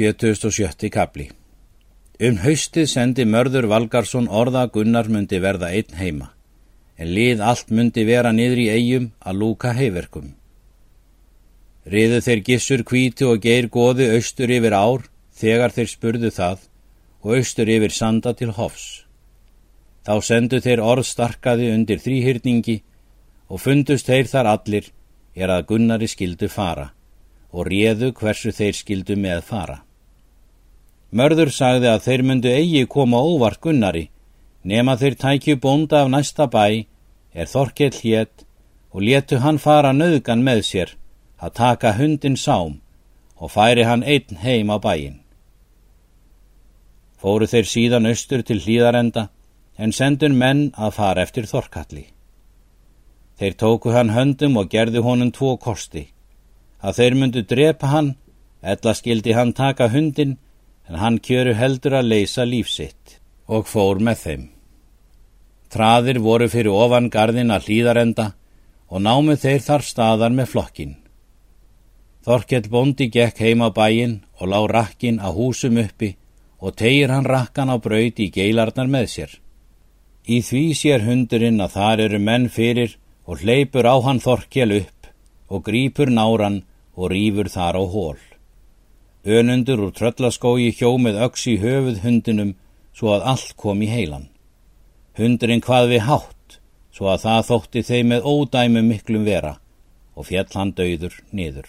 77. kapli Um haustið sendi mörður Valgarsson orða Gunnar myndi verða einn heima, en lið allt myndi vera niður í eigum að lúka heiverkum. Riðu þeir gissur kvíti og geir goði austur yfir ár þegar þeir spurðu það og austur yfir sanda til hofs. Þá sendu þeir orð starkaði undir þrýhyrningi og fundust þeir þar allir er að Gunnari skildu fara og réðu hversu þeir skildu með fara. Mörður sagði að þeir myndu eigi koma óvart Gunnari, nema þeir tækju bónda af næsta bæ, er Þorkell hétt og letu hann fara nöðgan með sér að taka hundin sám og færi hann einn heim á bæin. Fóru þeir síðan austur til hlýðarenda en sendun menn að fara eftir Þorkalli. Þeir tóku hann höndum og gerðu honum tvo kosti að þeir myndu drepa hann, ella skildi hann taka hundin, en hann kjöru heldur að leysa lífsitt og fór með þeim. Traðir voru fyrir ofan gardin að hlýðarenda og námu þeir þar staðar með flokkin. Þorkell bondi gekk heim á bæin og lá rakkin að húsum uppi og tegir hann rakkan á braut í geilarnar með sér. Í því sér hundurinn að þar eru menn fyrir og hleypur á hann Þorkell upp og grýpur náran og rýfur þar á hól. Önundur úr tröllaskói hjó með öks í höfuð hundinum svo að allt kom í heilan. Hundurinn hvað við hátt svo að það þótti þeim með ódæmu miklum vera og fjall hann döður niður.